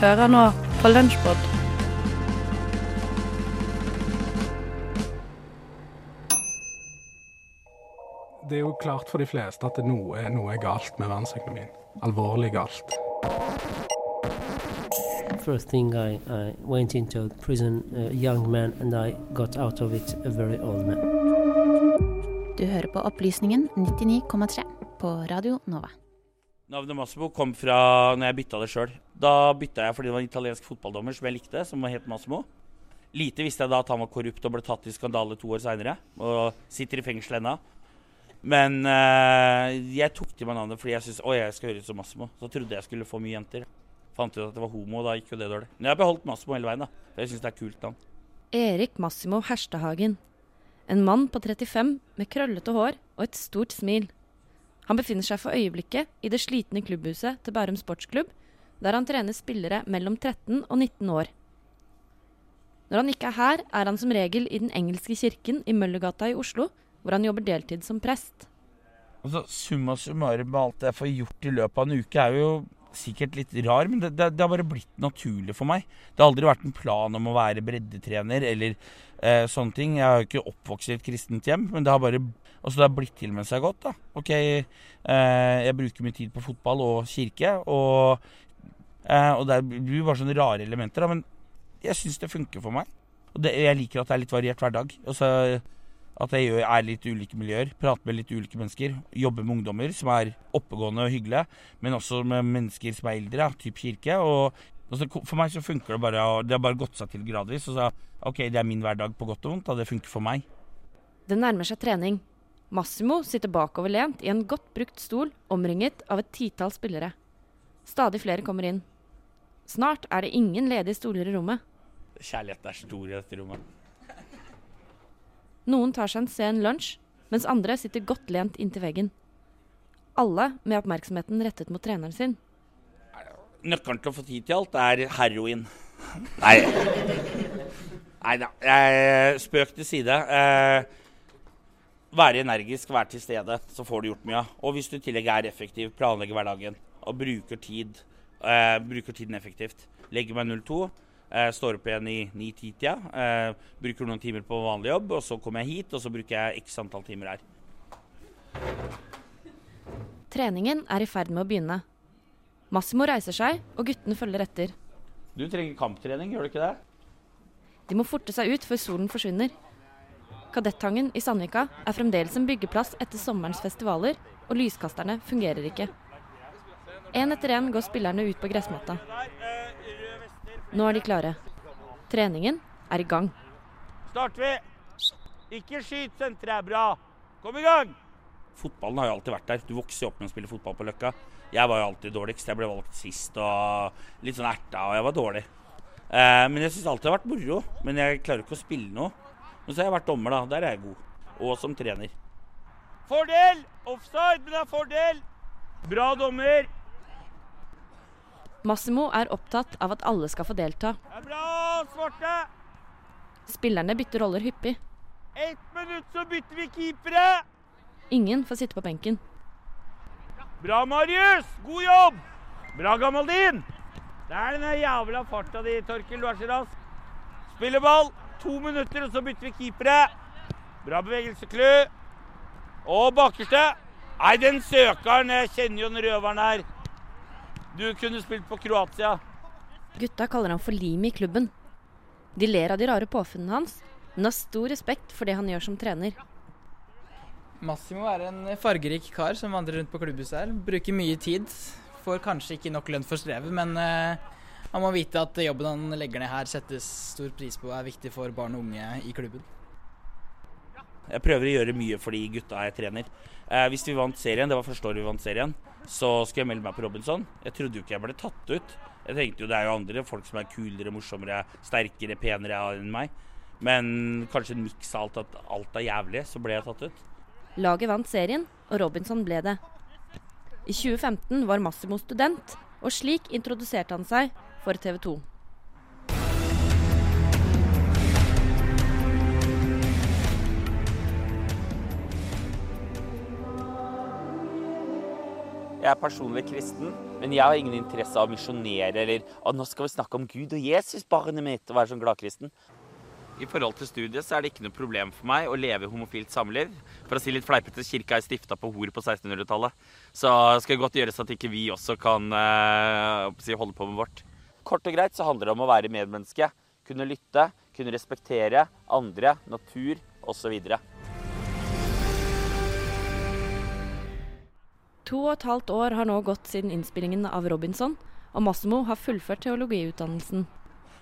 Hører nå på Lunsjpod. Det er jo klart for de fleste at noe, noe er galt med verdensøkonomien. Alvorlig galt. First thing I, I went into prison a young man and I got out of it a very old man. Du hører på Opplysningen 99,3 på Radio Nova. Navnet Massimo kom fra når jeg bytta det sjøl. Da bytta jeg fordi det var en italiensk fotballdommer som jeg likte, som het Massimo. Lite visste jeg da at han var korrupt og ble tatt i skandale to år seinere. Og sitter i fengsel ennå. Men eh, jeg tok til meg navnet fordi jeg syntes jeg skal høre ut som Massimo. Så trodde jeg skulle få mye jenter. Fant ut at det var homo, da gikk jo det dårlig. Men jeg har beholdt Massimo hele veien, da. For jeg syns det er kult navn. Erik Massimo Herstehagen. En mann på 35 med krøllete hår og et stort smil. Han befinner seg for øyeblikket i det slitne klubbhuset til Bærum sportsklubb, der han trener spillere mellom 13 og 19 år. Når han ikke er her, er han som regel i Den engelske kirken i Møllergata i Oslo, hvor han jobber deltid som prest. Altså, Summa summarum med alt jeg får gjort i løpet av en uke, er jo sikkert litt rar, men det, det, det har bare blitt naturlig for meg. Det har aldri vært en plan om å være breddetrener eller eh, sånne ting. Jeg har jo ikke oppvokst i et kristent hjem, men det har bare altså det har blitt til med seg godt. da. Ok, eh, Jeg bruker mye tid på fotball og kirke, og, eh, og det blir bare sånne rare elementer. da, Men jeg syns det funker for meg. Og det, jeg liker at det er litt variert hver dag. Altså, at jeg er litt ulike miljøer, prater med litt ulike mennesker. Jobber med ungdommer som er oppegående og hyggelige, men også med mennesker som er eldre, typ kirke. og For meg så funker det bare, og det har bare gått seg til gradvis. Og så, ok, Det er min hverdag på godt og vondt, og det funker for meg. Det nærmer seg trening. Massimo sitter bakoverlent i en godt brukt stol, omringet av et titall spillere. Stadig flere kommer inn. Snart er det ingen ledige stoler i rommet. Kjærligheten er stor i dette rommet. Noen tar seg en sen lunsj, mens andre sitter godt lent inntil veggen. Alle med oppmerksomheten rettet mot treneren sin. Nøkkelen til å få tid til alt er heroin. Nei. Nei da. Spøk til side. Eh, være energisk, være til stede, så får du gjort mye. Og hvis du i tillegg er effektiv, planlegger hverdagen og bruker tid, eh, bruker tiden effektivt. Legger meg 02. Eh, står opp igjen i 9-10-tida. Eh, bruker noen timer på vanlig jobb, og så kommer jeg hit, og så bruker jeg x antall timer her. Treningen er i ferd med å begynne. Massimo reiser seg, og guttene følger etter. Du trenger kamptrening, gjør du ikke det? De må forte seg ut før solen forsvinner. Kadettangen i Sandvika er fremdeles en byggeplass etter sommerens festivaler, og lyskasterne fungerer ikke. Én etter én går spillerne ut på gressmatta. Nå er de klare. Treningen er i gang. Starter vi. Ikke skyt, senteret er bra. Kom i gang! Fotballen har jo alltid vært der. Du vokser jo opp med å spille fotball på Løkka. Jeg var jo alltid dårligst. Jeg ble valgt sist og litt sånn erta, og jeg var dårlig. Eh, men jeg syns alltid det har vært moro. Men jeg klarer ikke å spille noe. Men så har jeg vært dommer, da. Der er jeg god. Og som trener. Fordel! Offside, men det er fordel! Bra dommer. Massimo er opptatt av at alle skal få delta. Det er bra, svarte! Spillerne bytter roller hyppig. Ett minutt, så bytter vi keepere! Ingen får sitte på benken. Bra, Marius! God jobb! Bra, Gamaldin! Det er den jævla farta di, Torkil. Du er så rask. Spiller ball. To minutter, og så bytter vi keepere. Bra bevegelse, Klu. Og bakerste. Nei, den søkeren. Jeg kjenner jo den røveren her. Du kunne spilt på Kroatia. Gutta kaller han for lim i klubben. De ler av de rare påfunnene hans, men har stor respekt for det han gjør som trener. Massimo er en fargerik kar som vandrer rundt på klubbhuset her. Bruker mye tid. Får kanskje ikke nok lønn for strevet, men uh, han må vite at jobben han legger ned her settes stor pris på og er viktig for barn og unge i klubben. Jeg prøver å gjøre mye for de gutta jeg trener. Eh, hvis vi vant serien, det var første året vi vant serien, så skulle jeg melde meg på Robinson. Jeg trodde jo ikke jeg ble tatt ut. Jeg tenkte jo det er jo andre folk som er kulere, morsommere, sterkere, penere enn meg. Men kanskje en miks av alt at alt er jævlig, så ble jeg tatt ut. Laget vant serien, og Robinson ble det. I 2015 var Massimo student, og slik introduserte han seg for TV 2. Jeg er personlig kristen, men jeg har ingen interesse av å misjonere eller at nå skal vi snakke om Gud og Jesus, barnet mitt, og være sånn gladkristen. I forhold til studiet så er det ikke noe problem for meg å leve homofilt samliv. For å si litt fleipete, kirka er stifta på hor på 1600-tallet. Så skal det godt gjøres at ikke vi også kan eh, holde på med vårt. Kort og greit så handler det om å være medmenneske. Kunne lytte, kunne respektere andre, natur osv. To og et halvt år har nå gått siden innspillingen av Robinson, og Massimo har fullført teologiutdannelsen.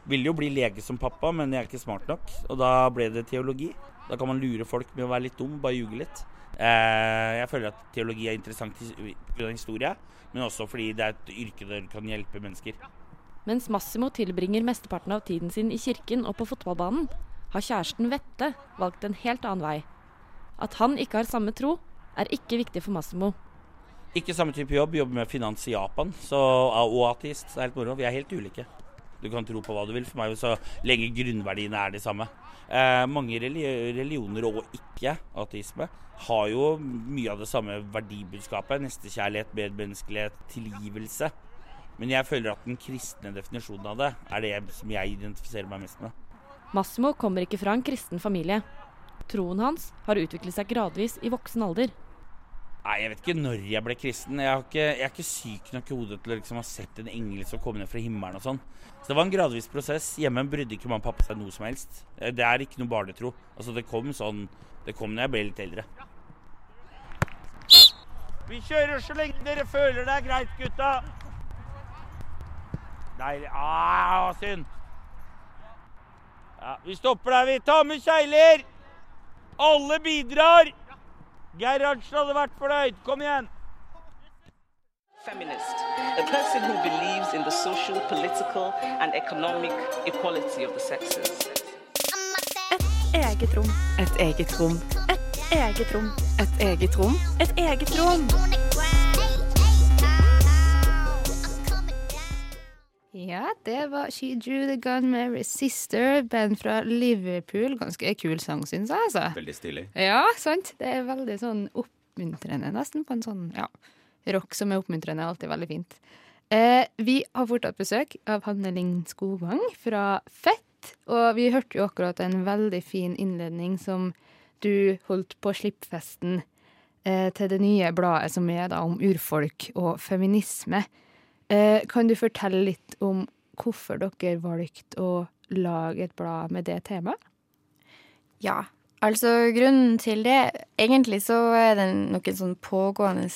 Ville jo bli lege som pappa, men jeg er ikke smart nok. Og da ble det teologi. Da kan man lure folk med å være litt dum, bare ljuge litt. Eh, jeg føler at teologi er interessant pga. historie, men også fordi det er et yrke der du kan hjelpe mennesker. Mens Massimo tilbringer mesteparten av tiden sin i kirken og på fotballbanen, har kjæresten Vette valgt en helt annen vei. At han ikke har samme tro, er ikke viktig for Massimo. Ikke samme type jobb, jobber med finans i Japan så, og ateist. Det er helt moro. Vi er helt ulike. Du kan tro på hva du vil. For meg så lenge grunnverdiene er de samme. Eh, mange religioner og ikke-ateisme har jo mye av det samme verdibudskapet. Nestekjærlighet, medmenneskelighet, tilgivelse. Men jeg føler at den kristne definisjonen av det er det som jeg identifiserer meg mest med. Massimo kommer ikke fra en kristen familie. Troen hans har utviklet seg gradvis i voksen alder. Nei, Jeg vet ikke når jeg ble kristen. Jeg, ikke, jeg er ikke syk nok i hodet til å liksom ha sett en engel som kom ned fra himmelen og sånn. Så det var en gradvis prosess. Hjemme brydde ikke mamma og pappa seg noe som helst. Eh, det er ikke noe barnetro. Altså, det kom sånn Det kom når jeg ble litt eldre. Vi kjører så lenge dere føler det er greit, gutta. Deilig. Ah, synd. Ja, vi stopper der, vi. Ta med kjegler! Alle bidrar! Gerhardsen hadde vært fornøyd. Kom igjen! Feminist, a person who believes in the social, political and economic equality of the sexes. Et eget rom. Et eget rom. Et eget rom. Et eget rom. Et eget rom. Ja, det var She Drew The Gun med Resister, band fra Liverpool. Ganske kul sang, syns jeg. altså. Veldig stilig. Ja, sant. Det er veldig sånn oppmuntrende, nesten, på en sånn ja, rock som er oppmuntrende. er Alltid veldig fint. Eh, vi har fortsatt besøk av Hanne Ling Skogvang fra Fett. Og vi hørte jo akkurat en veldig fin innledning som du holdt på Slippfesten eh, til det nye bladet som er da om urfolk og feminisme. Eh, kan du fortelle litt om hvorfor dere valgte å lage et blad med det temaet? Ja, altså grunnen til det Egentlig så er det noe sånn pågående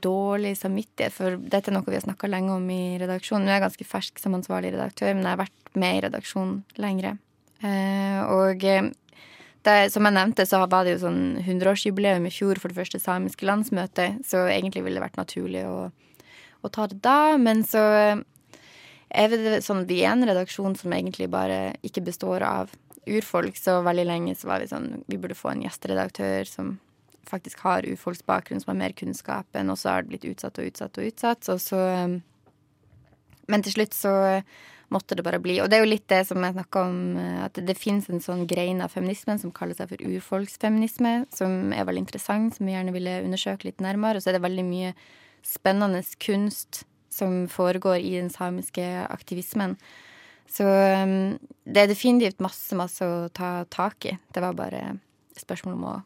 dårlig samvittighet, for dette er noe vi har snakka lenge om i redaksjonen. Nå er jeg ganske fersk som ansvarlig redaktør, men jeg har vært med i redaksjonen lengre. Eh, og eh, det, som jeg nevnte, så var det jo sånn 100-årsjubileum i fjor for det første samiske landsmøtet, så egentlig ville det vært naturlig å å ta det da. Men så er det sånn vi er en redaksjon som egentlig bare ikke består av urfolk, så veldig lenge så var vi sånn Vi burde få en gjesteredaktør som faktisk har urfolksbakgrunn, som har mer kunnskap enn, og så har det blitt utsatt og utsatt og utsatt. Og så Men til slutt så måtte det bare bli. Og det er jo litt det som jeg snakka om, at det, det fins en sånn grein av feminismen som kaller seg for urfolksfeminisme, som er veldig interessant, som vi gjerne ville undersøke litt nærmere. Og så er det veldig mye spennende kunst som foregår i den samiske aktivismen. Så um, det er definitivt masse, masse å ta tak i. Det var bare spørsmål om å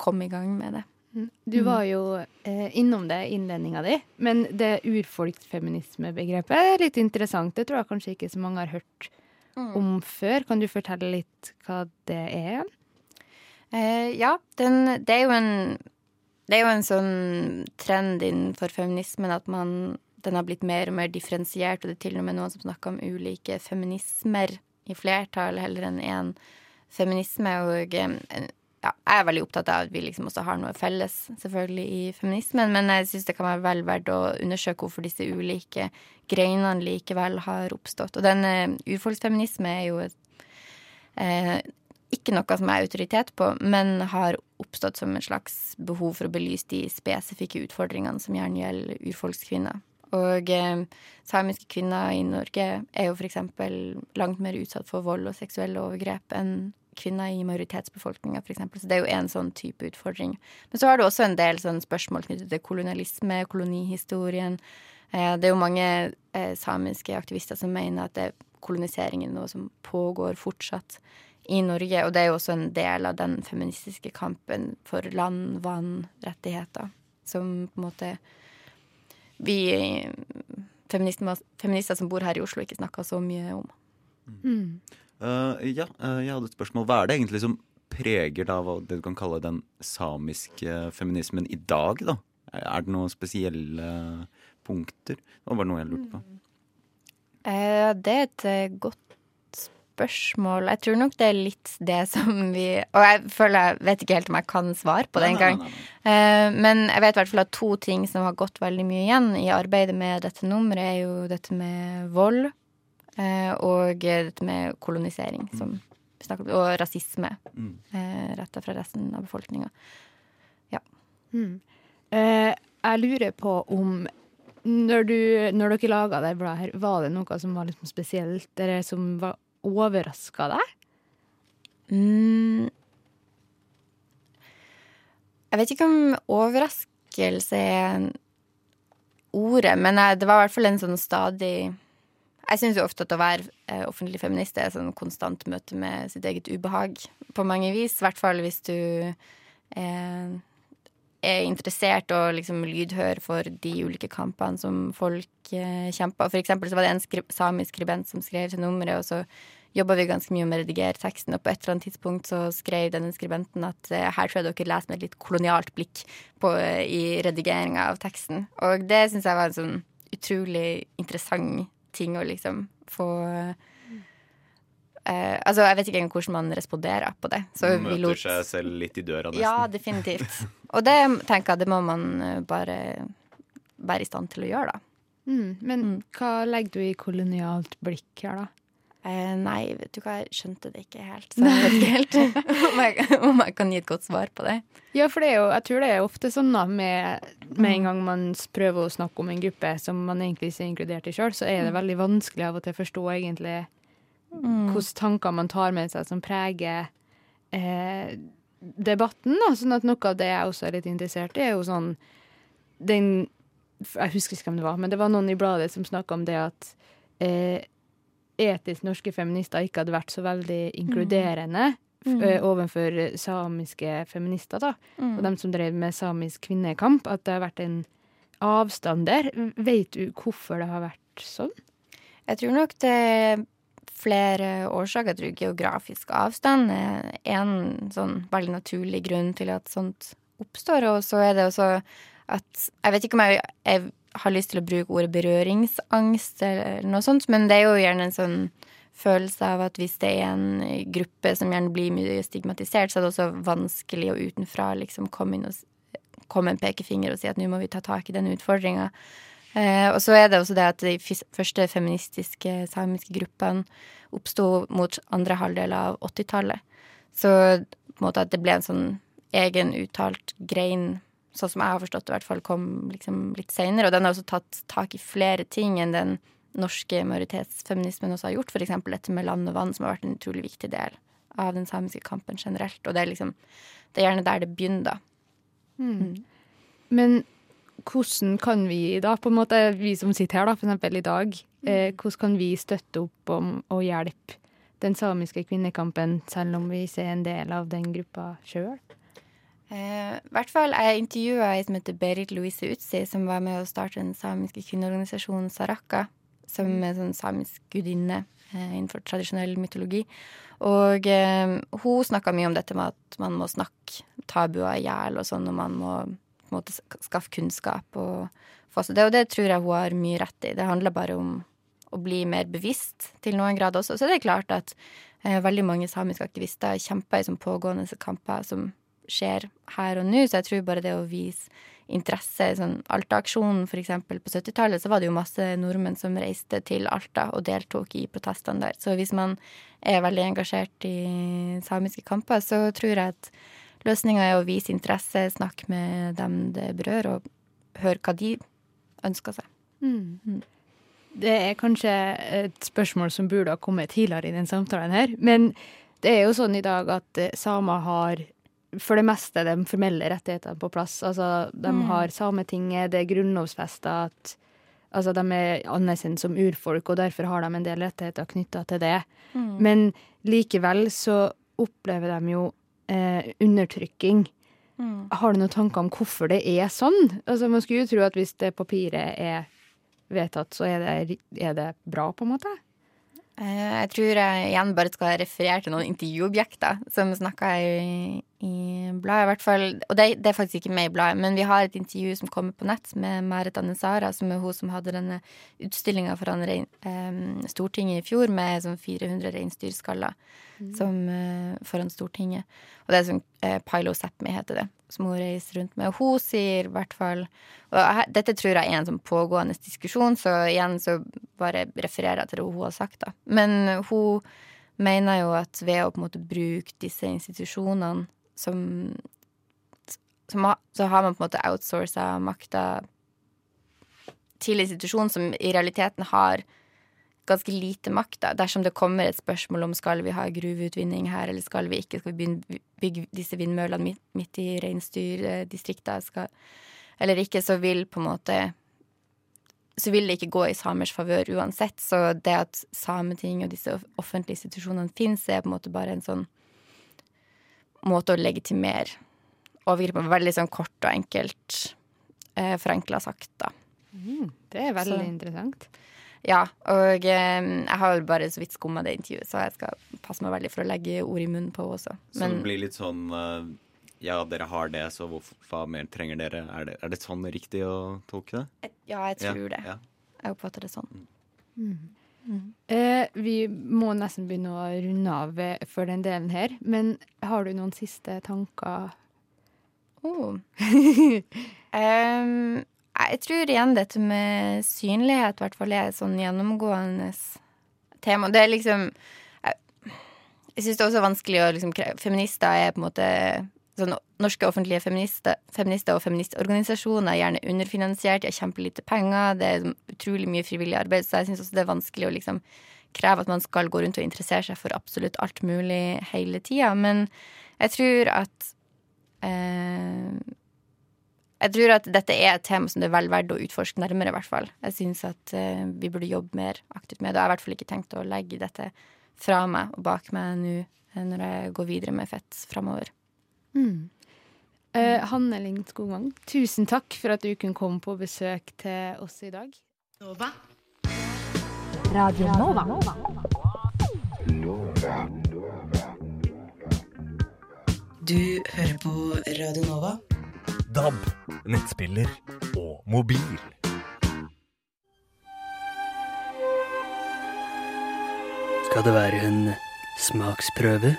komme i gang med det. Mm. Du var jo eh, innom det i innledninga di, men det urfolksfeminismebegrepet er litt interessant. Det tror jeg kanskje ikke så mange har hørt mm. om før. Kan du fortelle litt hva det er? Eh, ja, den, det er jo en det er jo en sånn trend innenfor feminismen at man, den har blitt mer og mer differensiert, og det er til og med noen som snakker om ulike feminismer i flertall heller enn én feminisme. Og ja, jeg er veldig opptatt av at vi liksom også har noe felles, selvfølgelig, i feminismen, men jeg syns det kan være vel verdt å undersøke hvorfor disse ulike greinene likevel har oppstått. Og den uh, urfolksfeminisme er jo et uh, ikke noe som er autoritet på, men har oppstått som en slags behov for å belyse de spesifikke utfordringene som gjerne gjelder urfolkskvinner. Og eh, samiske kvinner i Norge er jo f.eks. langt mer utsatt for vold og seksuelle overgrep enn kvinner i majoritetsbefolkninga, f.eks. Så det er jo en sånn type utfordring. Men så har du også en del sånn spørsmål knyttet til kolonialisme, kolonihistorien. Eh, det er jo mange eh, samiske aktivister som mener at det, koloniseringen er noe som pågår fortsatt i Norge, og det er jo også en del av den feministiske kampen for land, vann, rettigheter, som på en måte vi feminister, feminister som bor her i Oslo, ikke snakker så mye om. Mm. Uh, ja, uh, jeg hadde et spørsmål. Hva er det egentlig som preger da hva det du kan kalle den samiske feminismen i dag, da? Er det noen spesielle punkter? Det var bare noe jeg lurte på. Uh, det er et godt spørsmål. Jeg tror nok det er litt det som vi Og jeg føler jeg vet ikke helt om jeg kan svare på det engang. Men jeg vet i hvert fall at to ting som har gått veldig mye igjen i arbeidet med dette nummeret, er jo dette med vold og dette med kolonisering, som vi snakker om, og rasisme mm. retta fra resten av befolkninga. Ja. Mm. jeg lurer på om når, du, når dere laga det bladet her, var det noe som var liksom spesielt, eller som var overraska deg? Mm. Jeg vet ikke om overraskelse er ordet, men det var i hvert fall en sånn stadig Jeg syns jo ofte at å være eh, offentlig feminist er et sånn konstant møte med sitt eget ubehag på mange vis. I hvert fall hvis du eh, er interessert og liksom lydhør for de ulike kampene som folk eh, kjemper. For eksempel så var det en skri samisk skribent som skrev til nummeret, og så jobba vi ganske mye med å redigere teksten, og på et eller annet tidspunkt så skrev denne skribenten at eh, her tror jeg dere leser med et litt kolonialt blikk på, eh, i redigeringa av teksten. Og det syns jeg var en sånn utrolig interessant ting å liksom få Uh, altså, Jeg vet ikke engang hvordan man responderer på det. Så møter lot... seg selv litt i døra, nesten. Ja, definitivt. Og det tenker jeg det må man eh, bare være i stand til å gjøre, da. Mm, men mm. hva legger du i kolonialt blikk her, da? Eh, nei, vet du hva, jeg skjønte det ikke helt. Så jeg vet ikke helt om, jeg, om, jeg, kan gi et godt svar på det. Ja, for det jo, jeg tror det er ofte sånn da, med, med en gang man prøver å snakke om en gruppe som man egentlig ikke er inkludert i sjøl, så er det mm. veldig vanskelig av og til å forstå egentlig mm. hvilke tanker man tar med seg som preger eh, debatten. Da. Sånn at noe av det jeg også er litt interessert i, er jo sånn den Jeg husker ikke hvem det var, men det var noen i bladet som snakka om det at eh, etisk norske feminister ikke hadde vært så veldig inkluderende mm. mm. overfor samiske feminister, da, mm. og dem som drev med samisk kvinnekamp, at det har vært en avstand der. Vet du hvorfor det har vært sånn? Jeg tror nok det flere årsaker. Jeg tror geografisk avstand er en sånn veldig naturlig grunn til at sånt oppstår. Og så er det også at Jeg vet ikke om jeg, jeg har lyst til å bruke ordet berøringsangst eller noe sånt, men det er jo gjerne en sånn følelse av at hvis det er en gruppe som gjerne blir mye stigmatisert, så er det også vanskelig å utenfra liksom komme inn og komme en pekefinger og si at nå må vi ta tak i den utfordringa. Eh, og så er det også det at de første feministiske samiske gruppene oppsto mot andre halvdel av 80-tallet. Så på en måte at det ble en sånn egen uttalt grein sånn som jeg har forstått det, i hvert fall kom liksom litt seinere. Og den har også tatt tak i flere ting enn den norske majoritetsfeminismen også har gjort. F.eks. dette med land og vann, som har vært en utrolig viktig del av den samiske kampen generelt. Og det er liksom Det er gjerne der det begynner, da. Mm. Mm. Men hvordan kan vi da, på en måte, vi som sitter her da, eksempel i dag, eh, hvordan kan vi støtte opp om og hjelpe den samiske kvinnekampen, selv om vi ikke er en del av den gruppa sjøl? Eh, hvert fall, Jeg intervjua ei som heter Berit Louise Utsi, som var med å starte den samiske kvinneorganisasjonen Saraka, som mm. er sånn samisk gudinne eh, innenfor tradisjonell mytologi. Og eh, hun snakka mye om dette med at man må snakke tabuer i hjel og sånn, og man må på en måte skaffe kunnskap og det. Og det tror jeg hun har mye rett i. Det handler bare om å bli mer bevisst til noen grad også. Så det er klart at eh, veldig mange samiske aktivister kjemper i sånn pågående kamper som skjer her og nå. Så jeg tror bare det å vise interesse sånn Alta-aksjonen f.eks. på 70-tallet, så var det jo masse nordmenn som reiste til Alta og deltok i protestene der. Så hvis man er veldig engasjert i samiske kamper, så tror jeg at løsninga er å vise interesse, snakke med dem det berører, og høre hva de ønsker seg. Mm. mm. Det er kanskje et spørsmål som burde ha kommet tidligere i den samtalen her, men det er jo sånn i dag at eh, samer har for det meste de formelle rettighetene på plass. Altså, de Mm. har Sametinget, det er grunnlovfesta at altså, de er anerkjent som urfolk, og derfor har de en del rettigheter knytta til det. Mm. Men likevel så opplever de jo eh, undertrykking. Mm. Har du noen tanker om hvorfor det er sånn? Altså, man skulle jo tro at hvis det papiret er vedtatt, så er det, er det bra, på en måte. Eh, Jeg tror jeg igjen bare skal referere til noen intervjuobjekter som snakka i, i bladet, i hvert fall. Og det, det er faktisk ikke med i bladet, men vi har et intervju som kommer på nett med Meret Annesara, som er hun som hadde denne utstillinga foran rein, eh, Stortinget i fjor med sånn 400 reinsdyrskaller som, eh, foran Stortinget. Og det er sånn eh, Pilo Sápmi heter det, som hun reiser rundt med. Hun sier i hvert fall Og dette tror jeg er en sånn pågående diskusjon, så igjen så bare refererer jeg til det hun har sagt, da. Men hun mener jo at ved å på en måte bruke disse institusjonene som, som Så har man på en måte outsourca makta til institusjonen som i realiteten har ganske lite makt. da. Dersom det kommer et spørsmål om skal vi ha gruveutvinning her, eller skal vi ikke, skal vi bygge disse vindmøllene midt, midt i reinsdyrdistrikta, eller ikke, så vil på en måte så vil det ikke gå i samers favør uansett. Så det at Sametinget og disse offentlige institusjonene finnes, er på en måte bare en sånn måte å legitimere overgrep på. Veldig sånn kort og enkelt, eh, forenkla sagt, da. Mm, det er veldig Så- interessant. Ja, og eh, jeg har bare så vidt skumma det intervjuet, så jeg skal passe meg veldig for å legge ord i munnen på henne også. Så det blir litt sånn eh, Ja, dere har det, så hvorfor, hva mer trenger dere? Er det, er det sånn riktig å tolke det? ja, jeg tror det. Ja. Jeg oppfatter det sånn. Mm. Eh, vi må nesten begynne å runde av eh, for den delen her, men har du noen siste tanker? Oh. Em, jeg tror igjen dette med synlighet i hvert fall er et sånn gjennomgående tema. Det er liksom Jeg, jeg syns det er også vanskelig å liksom Feminister er på en måte sånn, Norske offentlige feminister, feminister og feministorganisasjoner er gjerne underfinansiert, de har kjempelite penger, det er utrolig mye frivillig arbeid, så jeg syns også det er vanskelig å liksom kreve at man skal gå rundt og interessere seg for absolutt alt mulig hele tida. Men jeg tror at eh, jeg tror at dette er et tema som det er vel verdt å utforske nærmere, i hvert fall. Jeg syns at uh, vi burde jobbe mer aktivt med det. Jeg har i hvert fall ikke tenkt å legge dette fra meg og bak meg nå eh, når jeg går videre med fett framover. Mm. Uh, Hanne Ling Skogvang, tusen takk for at du kunne komme på besøk til oss i dag. Nova. Radio Nova. Du hører på Radio Nova. DAB, nettspiller og mobil. Skal det være en smaksprøve?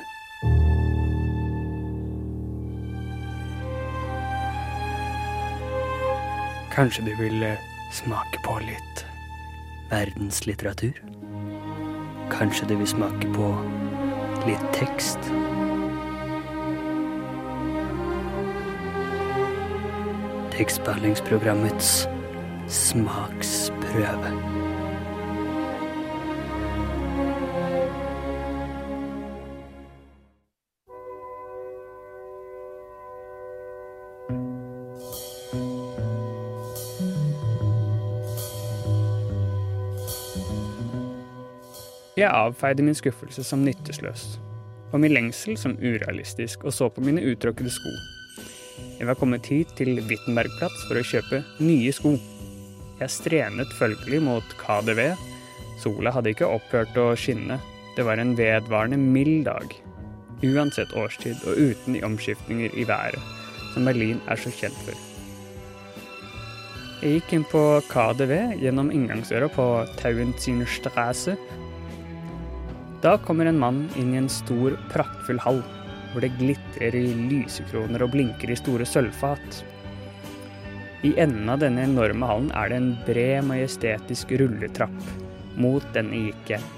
Kanskje du vil eh, smake på litt verdenslitteratur? Kanskje du vil smake på litt tekst? Tekstbehandlingsprogrammets smaksprøve. Jeg avfeide min skuffelse som nytteløs, og min lengsel som urealistisk, og så på mine uttråkkede sko. Jeg var kommet hit til Wittenbergplatz for å kjøpe nye sko. Jeg strenet følgelig mot KDV. Sola hadde ikke opphørt å skinne. Det var en vedvarende mild dag. Uansett årstid og uten de omskiftninger i været som Berlin er så kjent for. Jeg gikk inn på KDV gjennom inngangsøra på Tauentzinerstrasse. da kommer en mann inn i en stor, praktfull hall, hvor det glitrer i lysekroner og blinker i store sølvfat. I enden av denne enorme hallen er det en bred, majestetisk rulletrapp. Mot denne gikk jeg.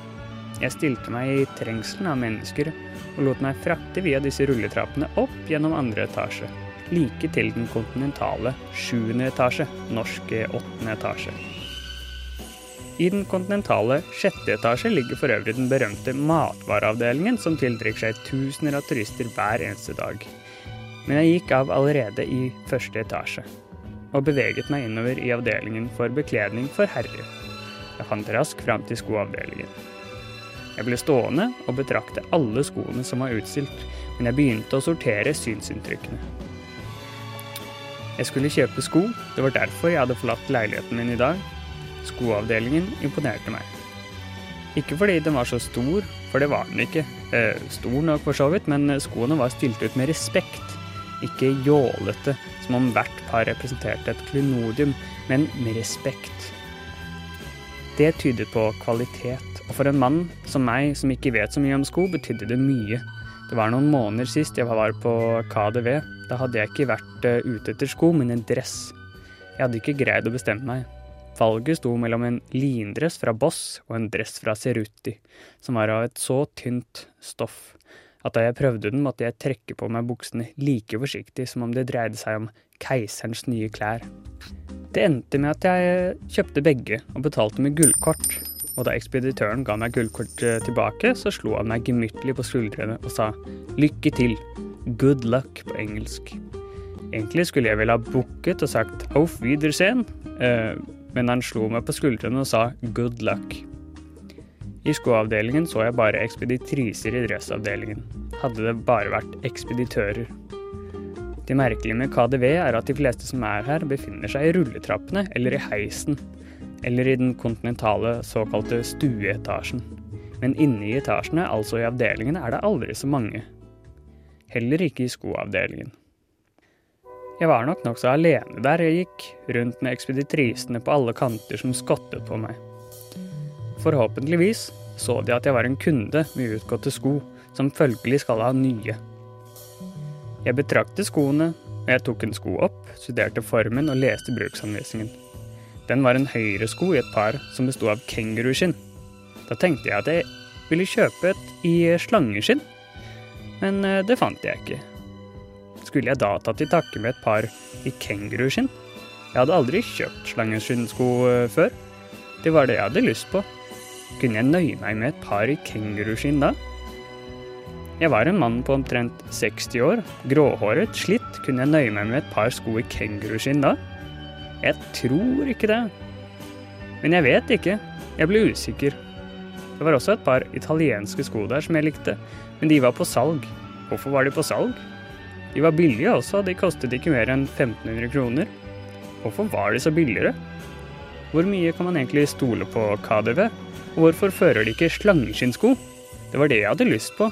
Jeg stilte meg i trengselen av mennesker og lot meg frakte via disse rulletrappene opp gjennom andre etasje, like til den kontinentale sjuende etasje, norske åttende etasje. I den kontinentale sjette etasje ligger for øvrig den berømte matvareavdelingen, som tiltrekker seg tusener av turister hver eneste dag. Men jeg gikk av allerede i første etasje, og beveget meg innover i avdelingen for bekledning for herrer. Jeg fant raskt fram til skoavdelingen. Jeg ble stående og betrakte alle skoene som var utstilt, men jeg begynte å sortere synsinntrykkene. Jeg skulle kjøpe sko, det var derfor jeg hadde forlatt leiligheten min i dag. Skoavdelingen imponerte meg. Ikke fordi den var så stor, for det var den ikke. Eh, stor nok for så vidt, men skoene var stilt ut med respekt. Ikke jålete, som om hvert par representerte et klenodium, men med respekt. Det tydet på kvalitet, og for en mann som meg, som ikke vet så mye om sko, betydde det mye. Det var noen måneder sist jeg var på KDV. Da hadde jeg ikke vært eh, ute etter sko, men en dress. Jeg hadde ikke greid å bestemme meg. Valget sto mellom en lindress fra Boss og en dress fra Ceruti, som var av et så tynt stoff at da jeg prøvde den, måtte jeg trekke på meg buksene like forsiktig som om det dreide seg om keiserens nye klær. Det endte med at jeg kjøpte begge og betalte med gullkort. Og da ekspeditøren ga meg gullkortet tilbake, så slo han meg gemyttlig på skuldrene og sa lykke til, good luck på engelsk. Egentlig skulle jeg vel ha bukket og sagt auf Wiedersehen, eh, men han slo meg på skuldrene og sa good luck. I skoavdelingen så jeg bare ekspeditriser i dressavdelingen. Hadde det bare vært ekspeditører. Det merkelige med KDV er at de fleste som er her, befinner seg i rulletrappene eller i heisen. Eller i den kontinentale såkalte stueetasjen. Men inne i etasjene, altså i avdelingene, er det aldri så mange. Heller ikke i skoavdelingen. Jeg var nok nokså alene der jeg gikk, rundt med ekspeditrisene på alle kanter som skottet på meg. Forhåpentligvis så de at jeg var en kunde med utgåtte sko, som følgelig skal ha nye. Jeg betraktet skoene, og jeg tok en sko opp, studerte formen og leste bruksanvisningen. Den var en høyresko i et par som besto av kenguruskinn. Da tenkte jeg at jeg ville kjøpe et i slangeskinn, men eh, det fant jeg ikke. Skulle jeg da tatt til takke med et par i kenguruskinn? Jeg hadde aldri kjøpt slangeskinnsko eh, før. Det var det jeg hadde lyst på. Kunne jeg nøye meg med et par i kenguruskinn da? Jeg var en mann på omtrent 60 år, gråhåret, slitt. Kunne jeg nøye meg med et par sko i kenguruskinn da? Jeg tror ikke det. Men jeg vet ikke. Jeg ble usikker. Det var også et par italienske sko der som jeg likte, men de var på salg. Hvorfor var de på salg? De var billige også, de kostet ikke mer enn 1500 kroner. Hvorfor var de så billigere? Hvor mye kan man egentlig stole på KDV? Og hvorfor fører de ikke slangeskinnsko? Det var det jeg hadde lyst på.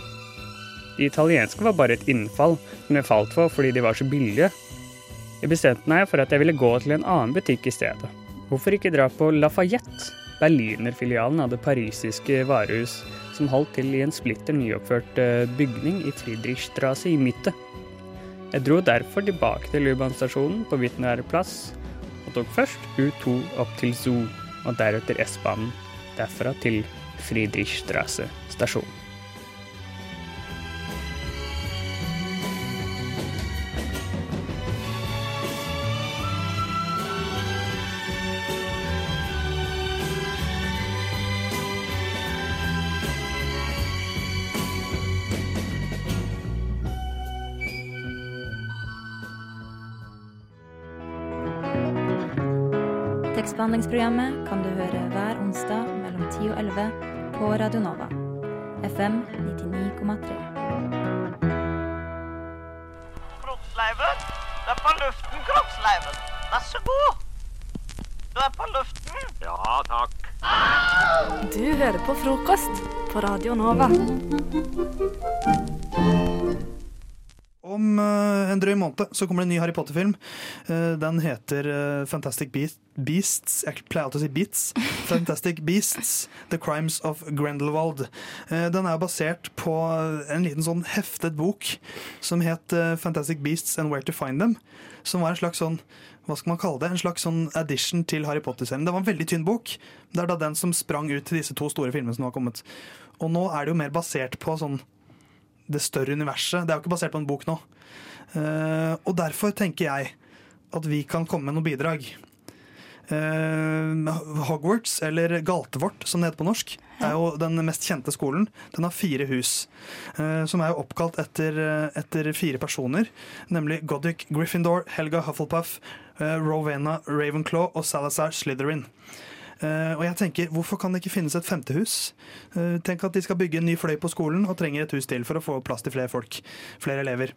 De italienske var bare et innfall som jeg falt for fordi de var så billige. Jeg bestemte meg for at jeg ville gå til en annen butikk i stedet. Hvorfor ikke dra på Lafayette, berlinerfilialen av det parisiske varehus, som holdt til i en splitter nyoppført eh, bygning i Friedrichstrasse i Mitte. Jeg dro derfor tilbake til Luban-stasjonen på Wittenberg plass, og tok først U2 opp til Zoo, og deretter S-banen derfra til Friedrichstrasse stasjon. Tekstbehandlingsprogrammet kan du høre hver onsdag mellom 10 og 11 på Radionova. FM 99,3. Kroppsleiven, du er på luften, Kroppsleiven. Vær så god. Du er på luften. Ja, takk. Du hører på frokost på Radio Nova. Om eh, en drøy måned så kommer det en ny Harry Potter-film. Eh, den heter eh, Fantastic Beasts Jeg pleier alltid å si Beats. Fantastic Beasts The Crimes of Grendelwald. den er basert på en liten sånn heftet bok som het Fantastic Beasts and Where to Find Them. Som var en slags sånn hva skal man kalle det? En slags sånn addition til Harry Potter-serien. Det var en veldig tynn bok. Det er da den som sprang ut til disse to store filmene som nå har kommet. Og nå er det jo mer basert på sånn det større universet. Det er jo ikke basert på en bok nå. Uh, og derfor tenker jeg at vi kan komme med noen bidrag. Eh, Hogwarts, eller Galtvort som det heter på norsk, er jo den mest kjente skolen. Den har fire hus, eh, som er jo oppkalt etter, eh, etter fire personer. Nemlig Goddick Gryffindor, Helga Hufflepuff, eh, Rowena Ravenclaw og Salazar Slytherin. Eh, og jeg tenker, Hvorfor kan det ikke finnes et femte hus? Eh, tenk at de skal bygge en ny fløy på skolen og trenger et hus til for å få plass til flere folk. Flere elever.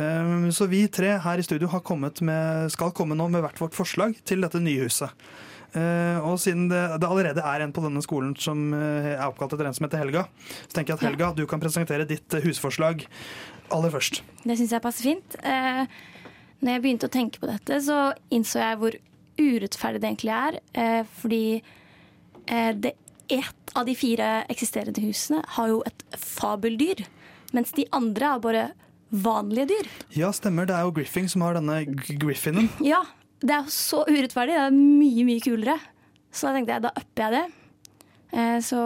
Eh, så vi tre her i studio har med, skal komme nå med hvert vårt forslag til dette nye huset. Og siden det, det allerede er en på denne skolen som er oppkalt etter en som heter Helga, så tenker jeg at Helga, du kan presentere ditt husforslag aller først. Det syns jeg passer fint. Når jeg begynte å tenke på dette, så innså jeg hvor urettferdig det egentlig er. Eh, fordi eh, det ett av de fire eksisterende husene har jo et fabeldyr, mens de andre er bare vanlige dyr. Ja, stemmer. Det er jo Griffing som har denne Griffinen. Ja, det er jo så urettferdig. Det er mye, mye kulere. Så da tenkte jeg, da upper jeg det. Eh, så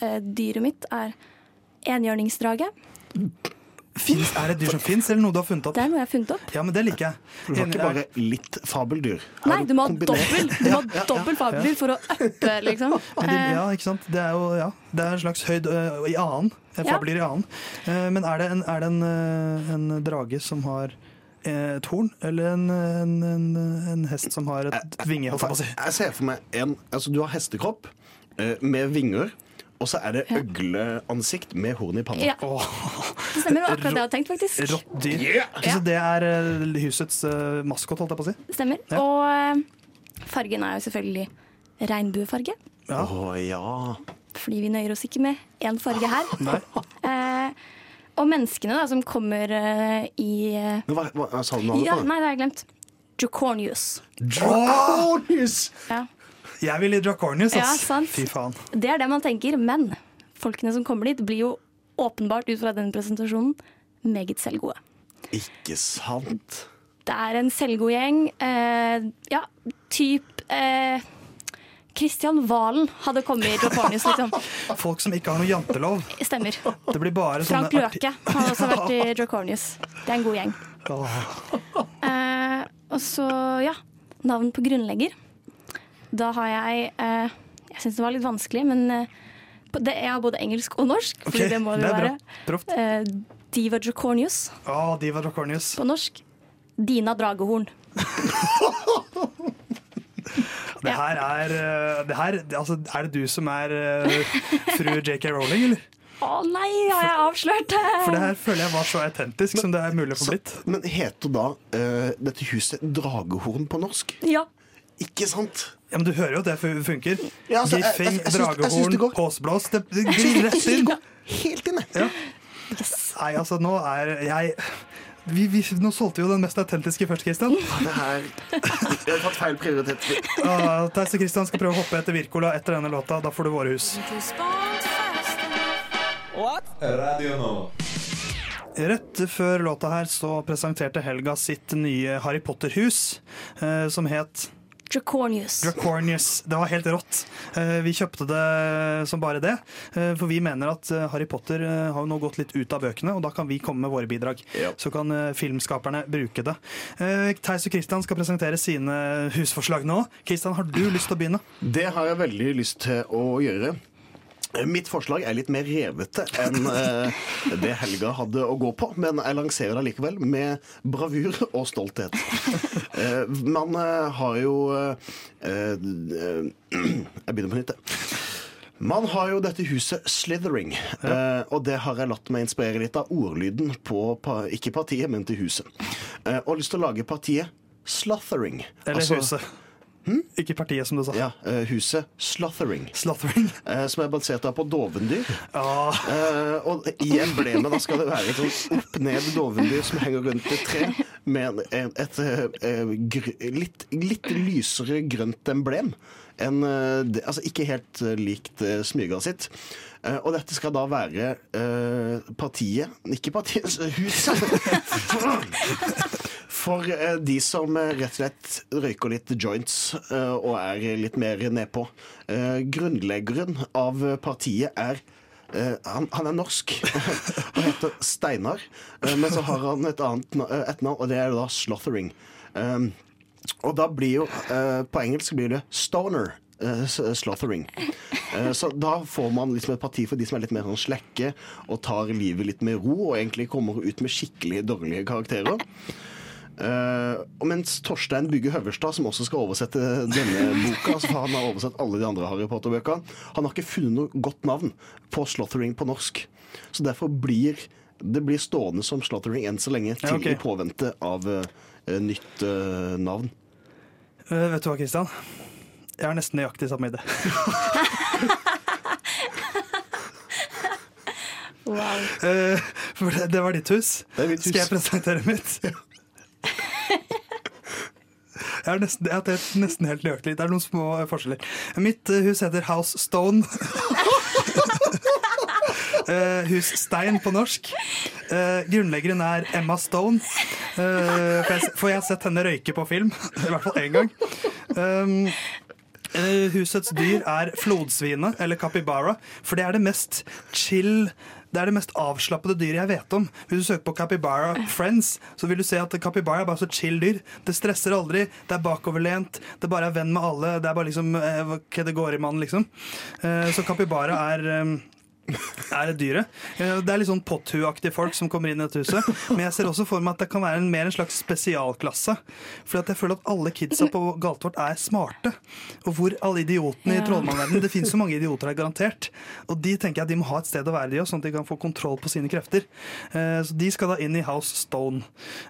eh, dyret mitt er enhjørningsdrage. Finns, er det et dyr som fins, eller noe du har funnet opp? Det er noe jeg har funnet opp. Ja, men det liker jeg. Du har ikke bare litt fabeldyr. Nei, du må ha dobbel, du må ha dobbel fabeldyr for å uppe, liksom. Men de, Eh, ja, ikke sant? Det er jo ja, det er en slags høyd øh, i annen. Ja. Fabeldyr i annen. Eh, men er det en, er det en, øh, en drage som har eh, et horn, eller en, en, en, en hest som har et vinge? Jeg ser for meg en Altså, du har hestekropp eh, med vinger, og så er det øgleansikt med horn i panna. Ja. Det stemmer, det var akkurat det jeg hadde tenkt, faktisk. Rått dyr. Så det er øh, husets uh, maskot, holdt jeg på å si. Stemmer. Ja. Og eh, fargen er jo selvfølgelig regnbuefarge. Å ja. Fordi vi nøyer oss ikke med én farge her. Eh, og menneskene da, som kommer uh, i eh, hva, hva sa du navnet Ja, nei, det har jeg glemt. Dracornius. Dracornius! Ja. Jeg vil i Draconius, ass. Ja, Fy faen. Det er det man tenker, men folkene som kommer dit, blir jo åpenbart ut fra den presentasjonen meget selvgode. Ikke sant? Det er en selvgod gjeng. Eh, ja, typ eh, Christian Valen hadde kommet i Dracornius, liksom. Folk som ikke har noe jantelov. Stemmer. Det blir bare Frank Løke har også vært i Dracornius. Det er en god gjeng. Oh. Eh, og så, ja. Navn på grunnlegger. Da har jeg eh, Jeg syns det var litt vanskelig, men eh, det, jeg har både engelsk og norsk. Fordi det må det det være. Proft. Eh, Diva Dracornius. Å, Diva Dracornius. På norsk Dina Dragehorn. Det her er øh, det her, altså, Er det du som er øh, fru JK Rowling, eller? Å nei, har jeg avslørt det? For det her føler jeg var så autentisk som det er mulig å få blitt. Men heter da uh, dette huset Dragehorn på norsk? Ja. Ikke sant? Ja, men Du hører jo at det fu- funker. Ja, altså, det dragehorn, påsblås. Det, det glir rett inn. helt inn, Ja. Nei, altså, nå er jeg vi, vi, Nå solgte vi jo den mest autentiske først, Christian. Det her Jeg har tatt feil prioritet. Ah, Theis og Christian skal prøve å hoppe etter Wirkola etter denne låta. Da får du våre hus. Radio nå. Rett før låta her så presenterte Helga sitt nye Harry Potter-hus, eh, som het Dracornius. Dracornius. Det var helt rått. Eh, Vi kjøpte det som bare det, eh, for vi mener at eh, Harry Potter har jo nå gått litt ut av bøkene, og da kan vi komme med våre bidrag. Så kan filmskaperne bruke det. Eh, Theis og Christian skal presentere sine husforslag nå. Christian, har du lyst til å begynne? Det har jeg veldig lyst til å gjøre. Mitt forslag er litt mer revete enn eh, det Helga hadde å gå på, men jeg lanserer det likevel med bravur og stolthet. Eh, man eh, har jo eh, eh, Jeg begynner på nytt, jeg. Man har jo dette huset Slithering, eh, og det har jeg latt meg inspirere litt av ordlyden på, ikke partiet, men til huset. Eh, og lyst til å lage partiet Slothering. Eller Altså- huset. Ikke partiet, som du sa. Ja, eh, huset Slothering. Slothering. Eh, som er basert på dovendyr. Eh, og i emblemet da skal det være et sånn opp-ned dovendyr som henger rundt et tre, med et et gr litt, litt lysere grønt emblem. En, altså ikke helt likt smyga sitt. Og dette skal da være partiet Ikke partiet, huset! For eh, de som eh, rett og slett røyker litt joints eh, og er litt mer nedpå. Grunnleggeren av partiet er han, han er norsk. han heter Steinar. men så har han et annet eh, etternavn, og det er da Slothering. Um, Og da blir jo På engelsk blir det stoner. Slothering. Så da får man liksom et parti for de som er litt mer sånn slekke og tar livet litt med ro, og egentlig kommer ut med skikkelig dårlige karakterer. Eh, og mens Torstein Bygge Høverstad, som også skal oversette denne boka, så han har oversett alle de andre Harry Potter-bøkene, han har ikke funnet noe godt navn på Slothering på norsk. Så derfor blir det blir stående som Slothering enn så lenge, til Ja, okay. i påvente av eh, nytt eh, navn. Eh, vet du hva, Kristian? Jeg har nesten nøyaktig samme idé. Wow. Uh, for det, det var ditt hus. mitt Skal jeg presentere mitt? Jeg har nesten, jeg har nesten helt nøyaktig. Det er noen små forskjeller. Mitt eh, hus heter House Stone. Uh, hus Stein på norsk. Uh, grunnleggeren er Emma Stone. Uh, for, jeg, for jeg har sett henne røyke på film. I hvert fall én gang. Um, eh, husets dyr er flodsvinet, eller capybara, for det er det mest chill det er det mest avslappede dyret jeg vet om. Hvis du søker på Capybara Friends, så vil du se at Capybara er bare så chill dyr. Det stresser aldri, det er bakoverlent, det bare er venn med alle. Det er bare liksom eh, hva det går i mann, liksom. Eh, så Capybara er eh, er det dyret. Det er litt sånn potthuaktige folk som kommer inn i dette huset. Men jeg ser også for meg at det kan være en, mer en slags spesialklasse. For jeg føler at alle kidsa på Galtvort er smarte. Og hvor alle idiotene i Ja. trollmannverdenen Det finnes så mange idioter her, garantert. Og de tenker jeg at de må ha et sted å være de også, sånn at de kan få kontroll på sine krefter. Eh, Så de skal da inn i House Stone.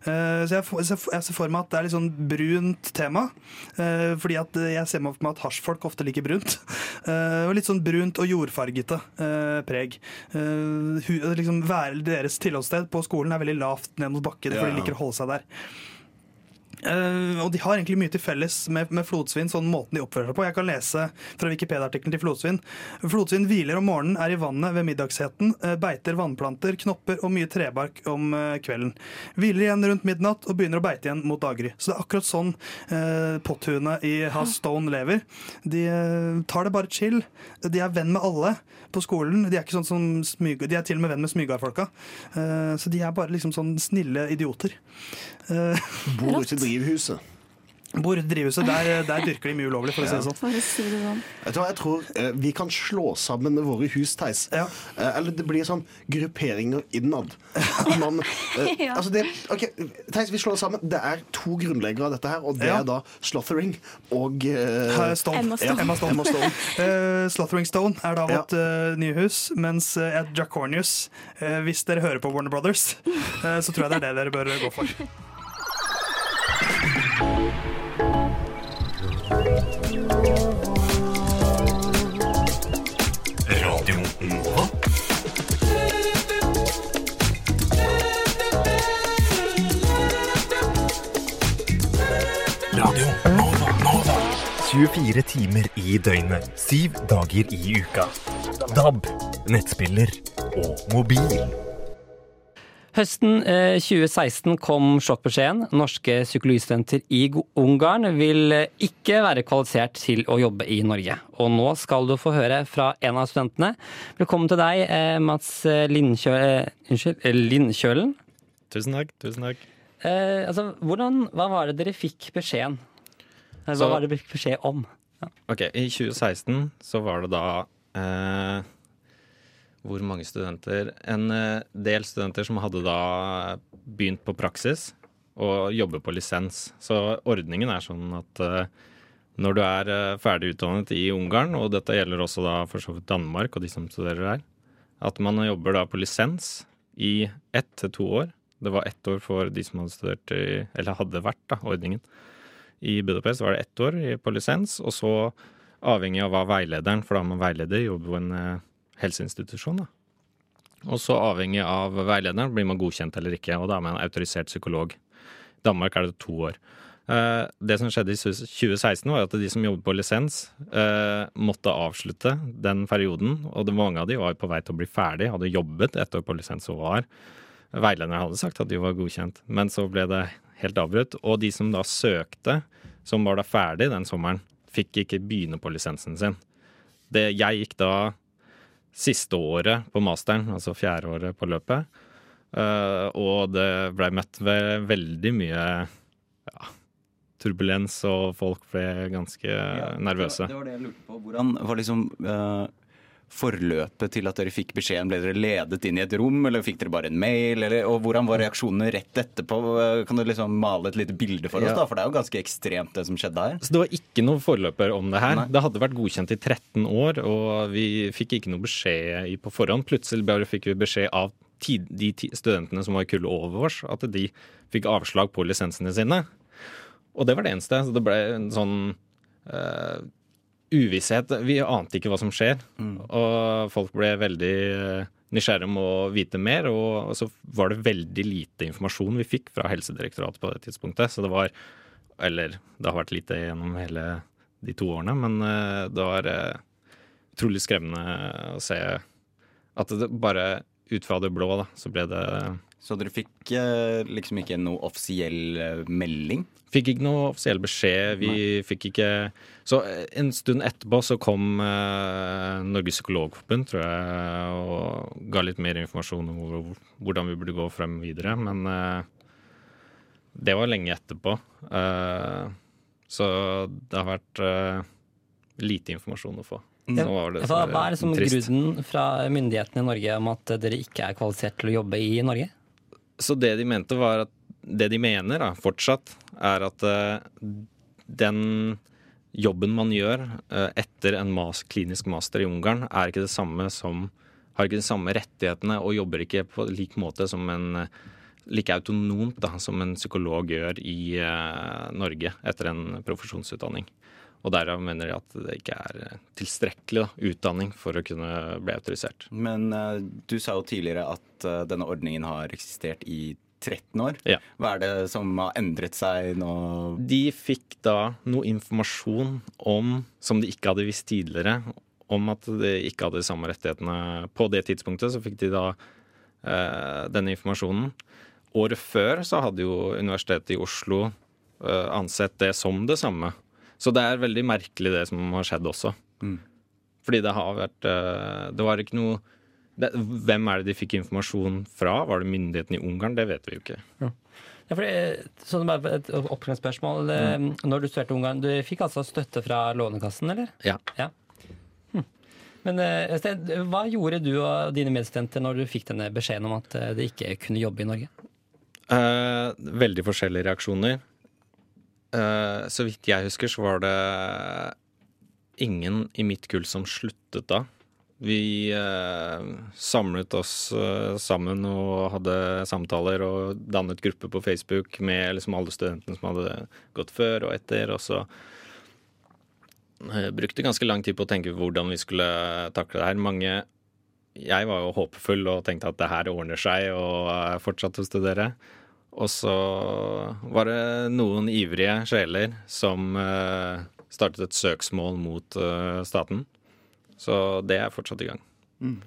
Eh, Så jeg ser- for meg at det er litt sånn brunt tema. Eh, Fordi at jeg ser for meg at hasjfolk ofte liker brunt. Og litt sånn brunt og jordfargete preg. Uh, liksom være Deres tilholdssted på skolen er veldig lavt ned mot bakken, for de liker å holde seg der. Eh, og de har egentlig mye til felles med, med flodsvin, sånn måten de oppfører seg på. Jeg kan lese fra Wikipedia-artikkelen til flodsvin. Flodsvin hviler om morgenen, er i vannet ved middagsheten, uh, beiter vannplanter, knopper og mye trebark om uh, kvelden. Hviler igjen rundt midnatt og begynner å beite igjen mot daggry. Så det er akkurat sånn eh, potthuene i House Stone lever. De eh, tar det bare chill. De er venn med alle på skolen. De er, ikke sånn som smyg, de er til og med venn med smygardfolka. Eh, så de er bare liksom sånn snille idioter. Uh, drivhuset. Bor i drivhuset, der, der dyrker de mye ulovlig, for å si det sånn. Jeg sånn. Jeg tror eh, vi kan slå sammen våre hus, Theis. Ja. eller det blir sånn grupperinger innad. Man, eh, Ja. altså det, ok, Theis, vi slår sammen. Det er to grunnleggere av dette her, og det Ja. er da Slothering og eh, Eh, Stone. Emma Stone. Ja, Emma Stone. Emma Stone. Eh, Slothering Stone er da vårt uh, nye hus, mens uh, Jack Cornius, Hvis dere hører på Warner Brothers, eh, så tror jeg det er det dere bør gå for. Radio Nova. Radio Nova. Nova. 24 timer i døgnet, syv dager i uka. DAB, nettspiller og mobil. Høsten eh, 2016 kom sjokkbeskjeden. Norske psykologistudenter i Ungarn vil eh, ikke være kvalifisert til å jobbe i Norge. Og nå skal du få høre fra en av studentene. Velkommen til deg, eh, Mats eh, Lindkjø eh, unnskyld, eh, Lindkjølen. Tusen takk. tusen takk. Eh, altså, hvordan, hva var det dere fikk beskjeden? Eh, Hva Så- var det dere fikk beskjed om? Ok, I 2016 så var det da eh, Hvor mange studenter? En eh, del studenter som hadde da begynt på praksis og jobber på lisens. Så ordningen er sånn at eh, når du er eh, ferdig utdannet i Ungarn, og dette gjelder også da for så vidt Danmark og de som studerer der, at man jobber da på lisens i ett til to år. Det var ett år for de som hadde studert i, eller hadde vært da, ordningen. I Budapest var det ett år på lisens, og så avhengig av hva veilederen, for da er man veileder, jobber på en helseinstitusjon. da. Og så avhengig av veilederen blir man godkjent eller ikke, og da er man en autorisert psykolog. I Danmark er det to år. Eh, det som skjedde i 2016, var at de som jobbet på lisens, eh, måtte avslutte den perioden. Og mange av de var på vei til å bli ferdig, hadde jobbet et år på lisens og var Veilederen hadde sagt at de var godkjent, men så ble det helt avbrutt. Og de som da søkte, som var da ferdig den sommeren, fikk ikke begynne på lisensen sin. Det, jeg gikk da siste året på masteren, altså fjerde året på løpet. eh, og det blei møtt ved veldig mye ja, turbulens, og folk ble ganske nervøse. Det var det jeg lurte på. Hvordan var liksom eh, forløpet til at dere fikk beskjeden? Ble dere ledet inn i et rom, eller fikk dere bare en mail? Eller, og hvordan var reaksjonene rett etterpå? Kan du liksom male et lite bilde for oss? Ja. da? For det er jo ganske ekstremt det som skjedde her. Så det var ikke noen forløper om det her. Det hadde vært godkjent i 13 år, og vi fikk ikke noe beskjed på forhånd. Plutselig bare fikk vi beskjed av tid, de studentene som var kullet over oss, at de fikk avslag på lisensene sine. Og det var det eneste. Så det ble en sånn eh, uvisshet. Vi ante ikke hva som skjer. Og folk ble veldig eh, nysgjerrige om å vite mer. Og, og så var det veldig lite informasjon vi fikk fra Helsedirektoratet på det tidspunktet. Så det var Eller det har vært lite gjennom hele de to årene, men eh, det var eh, utrolig skremmende å se at det bare ut fra det blå, da, så ble det Så dere fikk eh, liksom ikke noe offisiell eh, melding? Fikk ikke noe offisiell beskjed. Vi fikk ikke Så eh, en stund etterpå så kom eh, Norges Psykologforbund, tror jeg, og ga litt mer informasjon om hvor, hvordan vi burde gå frem videre. Men det var lenge etterpå. Eh, så det har vært lite informasjon å få. Ja, var det Hva, hva er liksom grunnen fra myndighetene i Norge om at dere ikke er kvalifisert til å jobbe i Norge? Så det de mente var at Det de mener da, fortsatt, er at eh, den jobben man gjør eh, etter en mas klinisk master i Ungarn, er ikke det samme som Har ikke de samme rettighetene og jobber ikke på lik måte som en like autonomt da, som en psykolog gjør i eh, Norge etter en profesjonsutdanning. Og derav mener de at det ikke er eh, tilstrekkelig da, utdanning for å kunne bli autorisert. Men uh, du sa jo tidligere at uh, denne ordningen har eksistert i 13 år. Ja. Hva er det som har endret seg nå? De fikk da noe informasjon om, som de ikke hadde visst tidligere, om at de ikke hadde de samme rettighetene. På det tidspunktet så fikk de da uh, denne informasjonen. Året før så hadde jo Universitetet i Oslo ansett det som det samme. Så det er veldig merkelig det som har skjedd også. Mm. Fordi det har vært eh, Det var ikke noe det, Hvem er det de fikk informasjon fra? Var det myndighetene i Ungarn? Det vet vi jo ikke. Ja, for det, sånn bare et oppklaringsspørsmål. Mm. Når du studerte Ungarn, du fikk altså støtte fra Lånekassen, eller? Ja. Hm. Men eh, Sten, hva gjorde du og dine medstudenter når du fikk denne beskjeden om at eh, de ikke kunne jobbe i Norge? Eh, veldig forskjellige reaksjoner. Eh, så vidt jeg husker, så var det ingen i mitt kull som sluttet da. Vi eh, samlet oss eh, sammen og hadde samtaler og dannet gruppe på Facebook med liksom alle studentene som hadde gått før og etter. Og så brukte ganske lang tid på å tenke hvordan vi skulle takle det her. Mange jeg var jo håpefull og tenkte at det her ordner seg, og fortsatte å studere. Og så var det noen ivrige sjeler som eh, startet et søksmål mot eh, staten. Så det er fortsatt i gang. Mm.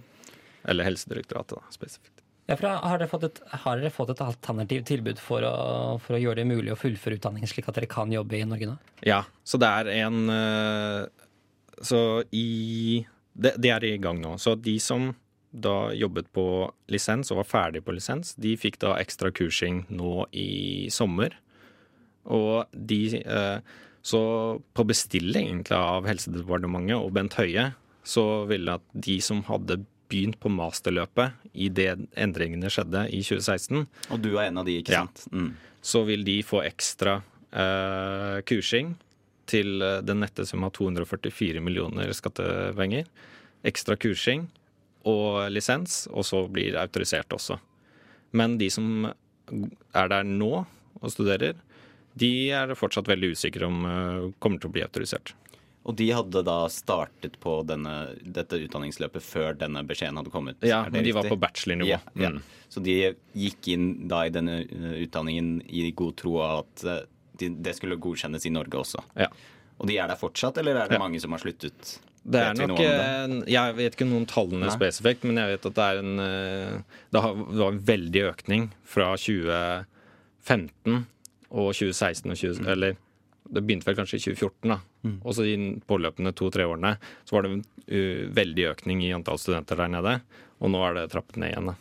Eller Helsedirektoratet, da, spesifikt. Ja, for har, dere fått et, har dere fått et alternativt tilbud for å, for å gjøre det mulig å fullføre utdanningen, slik at dere kan jobbe i Norge nå? Ja, så det er en eh, Så i det, det er i gang nå. Så de som da jobbet på lisens og var ferdig på lisens, de fikk da ekstra kursing nå i sommer. Og de eh, Så på bestilling egentlig av Helsedepartementet og Bent Høie, så ville at de som hadde begynt på masterløpet i det endringene skjedde i 2016 Og du er en av de, ikke sant? Mm. så vil de få ekstra eh, kursing til eh, den nette sum av 244 millioner skattepenger. Ekstra kursing og lisens, og så blir autorisert også. Men de som er der nå og studerer, de er fortsatt veldig usikre om eh, kommer til å bli autorisert. Og de hadde da startet på denne, dette utdanningsløpet før denne beskjeden hadde kommet? Ja, men de var på bachelornivå. Ja, ja. Mm. Så de gikk inn da i denne eh, utdanningen i god tro av at eh, det skulle godkjennes i Norge også? Ja. Og de er der fortsatt, eller er det mange som har sluttet? Det er nok det? Jeg vet ikke noen tallene Nei. spesifikt, men jeg vet at det er en eh, Det var en veldig økning fra 2015 og 2016 og 20, Eller det begynte vel kanskje i 2014, da. Mm. Og så i påløpende to-tre årene så var det en uh, veldig økning i antall studenter der nede. Og nå er det trappet ned igjen. da.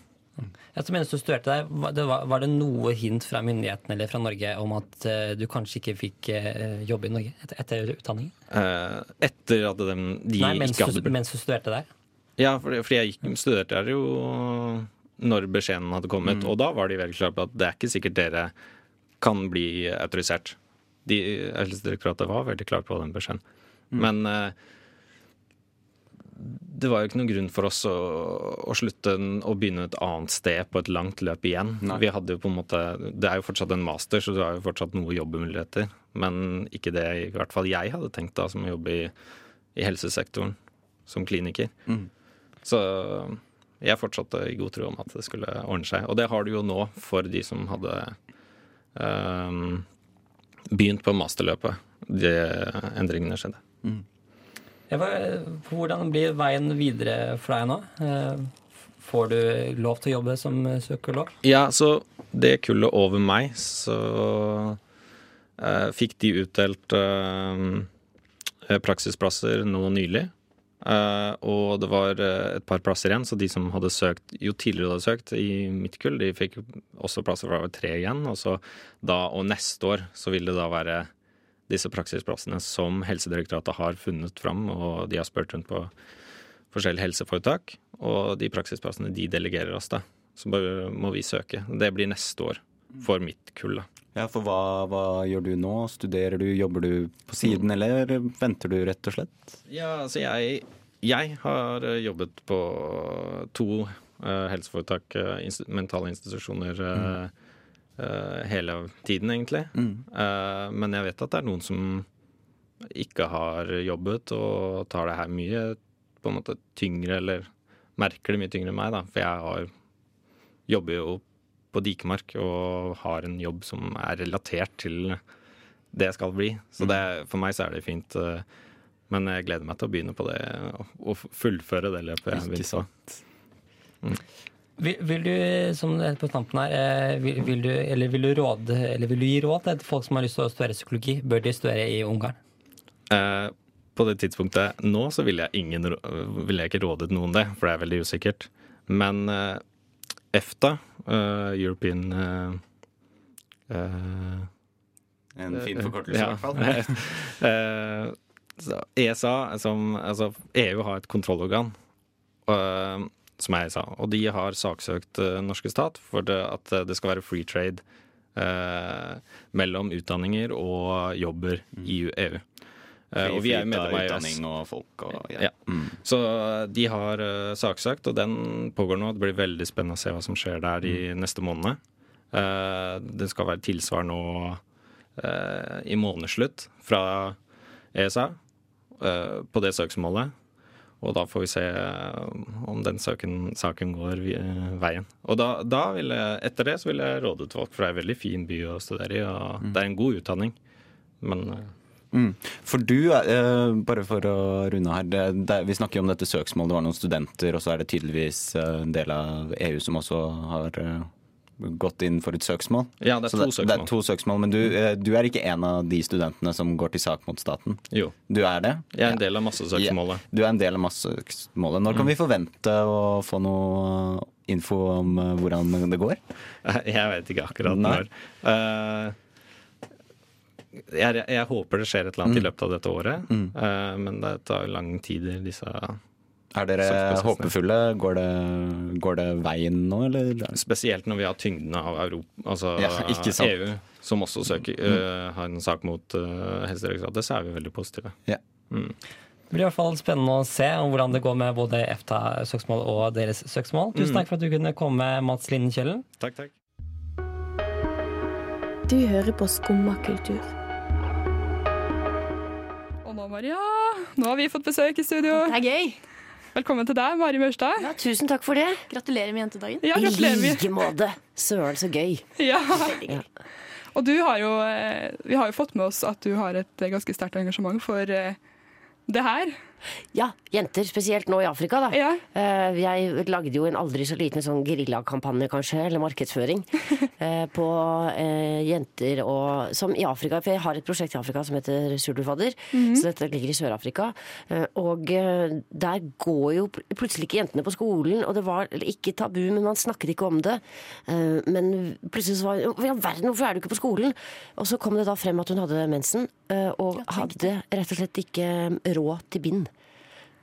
Ja, så mens du studerte der, var det, var, var det noe hint fra myndighetene eller fra Norge om at eh, du kanskje ikke fikk jobb jobbe i Norge etter, etter utdanningen? Eh, etter at de, de Nei, mens ikke du, hadde mens du studerte der? Ja, fordi, fordi jeg gikk, studerte der jo når beskjeden hadde kommet, Mm. og da var de veldig klare på at det er ikke sikkert dere kan bli autorisert. De, Helsedirektoratet var veldig klar på den beskjeden. Mm. Men eh, det var jo ikke noen grunn for oss å, å slutte å begynne et annet sted på et langt løp igjen. Vi hadde jo på en måte, Det er jo fortsatt en master, så du har jo fortsatt noe jobbemuligheter. Men ikke det i hvert fall jeg hadde tenkt da, som å jobbe i, i helsesektoren som kliniker. Mm. Så jeg fortsatte i god tro om at det skulle ordne seg. Og det har du jo nå for de som hadde um, begynt på masterløpet. De endringene skjedde. Hva- hvordan blir veien videre for deg nå? Eh, Får du lov til å jobbe som psykolog? Ja, så det kullet over meg, så uh, fikk de utdelt uh, praksisplasser nå nylig. Uh, og det var eh, et par plasser igjen, så de som hadde søkt jo tidligere hadde søkt i mitt kull, de fikk også plasser var tre igjen. Og så da, og neste år så vil det da være disse praksisplassene som Helsedirektoratet har funnet fram, og de har spurt rundt på forskjellige helseforetak. Og de praksisplassene de delegerer oss, da. Så bare må vi søke. Det blir neste år for mitt kull, da. Ja, for hva, hva gjør du nå? Studerer du, jobber du på siden, eller venter du rett og slett? Ja, altså jeg, jeg har eh, jobbet på to eh, helseforetak, eh, mentale institusjoner, eh, hele tiden, egentlig. Mm. Eh, men jeg vet at det er noen som ikke har jobbet og tar det her mye på en måte tyngre, eller merker det mye tyngre enn meg, da. For jeg har, jobber jo på Dikemark og har en jobb som er relatert til det jeg skal bli. Så det, for meg så er det fint. eh, Men jeg gleder meg til å begynne på det og fullføre det løpet jeg Ikke begynt på. Mm. Vil, vil du, som det på stampen her, eh, vil, vil, du, eller vil, du råde, eller vil du gi råd til folk som har lyst til å studere psykologi? Bør de studere i Ungarn? Eh, på det tidspunktet nå så ville jeg, ingen, ville jeg ikke rådet noen det, for det er veldig usikkert. Men eh, EFTA, eh, European eh, eh, En fin forkortelse, i hvert fall. Eh, så ESA, som, altså EU har et kontrollorgan, eh, som er sa. og de har saksøkt uh, norske stat for det, at eh, det skal være free trade uh, mellom utdanninger og jobber i EU. Uh, og vi er jo medlem av EØS. og folk og ja. Ja. Så de har saksøkt, og den pågår nå. Det blir veldig spennende å se hva som skjer der i neste måned. Eh, det skal være tilsvar nå i månedsslutt fra ESA på det søksmålet. Og da får vi se eh, om den søken, saken går eh, veien. Og da, da vil jeg, etter det så vil jeg råde til folk, for det er en veldig fin by å studere i, og det er en god utdanning. Men eh, Mm. For du, eh, bare for å runde her, det, det, vi snakker jo om dette søksmålet, det var noen studenter, og så er det tydeligvis en del av EU som også har gått inn for et søksmål. Ja, det er to Det søksmål. er to søksmål, Men du, eh, du er ikke en av de studentene som går til sak mot staten? Jo. Du er det? jeg er en del av massesøksmålet. Ja, du er en del av massesøksmålet. Når kan Mm. vi forvente å få noe info om eh, hvordan det går? Jeg vet ikke akkurat når. Uh, jeg, jeg håper det skjer et eller annet i Mm. løpet av dette året, Mm. Uh, men det tar lang tid i disse Er dere håpefulle? Går det, går det veien nå, eller? Spesielt når vi har tyngden av Europa, altså Ja, ikke sant. EU, som også søker, eh, har en sak mot uh, Helsedirektoratet, så er vi veldig positive. Ja. Mm. Det blir i hvert fall spennende å se hvordan det går med både EFTA-søksmål og deres søksmål. Tusen Mm. takk for at du kunne komme, Mats Linden Kjellen. Takk, takk. Du hører på Skumma kultur. Og nå, Maria, nå har vi fått besøk i studio. Det er gøy. Velkommen til deg, Mari Mørstad. Ja, tusen takk for det. Gratulerer med jentedagen. Ja, gratulerer I like måte. Søren, så gøy. Ja. Og du har jo, eh, vi har jo fått med oss at du har et eh, ganske sterkt engasjement for eh, det her. Ja, jenter, spesielt nå i Afrika, da. Ja. jeg lagde jo en aldri så liten sånn geriljakampanje, kanskje, eller markedsføring, eh, på eh, jenter og Som i Afrika, for jeg har et prosjekt i Afrika som heter Surdufadder. Mm -hmm. så dette ligger i Sør-Afrika. Eh, og eh, der går jo plutselig ikke jentene på skolen, og det var ikke tabu, men man snakket ikke om det. Eh, men plutselig så var Hva i all verden, hvorfor er du ikke på skolen? Og så kom det da frem at hun hadde mensen, eh, og hadde rett og slett ikke råd til bind.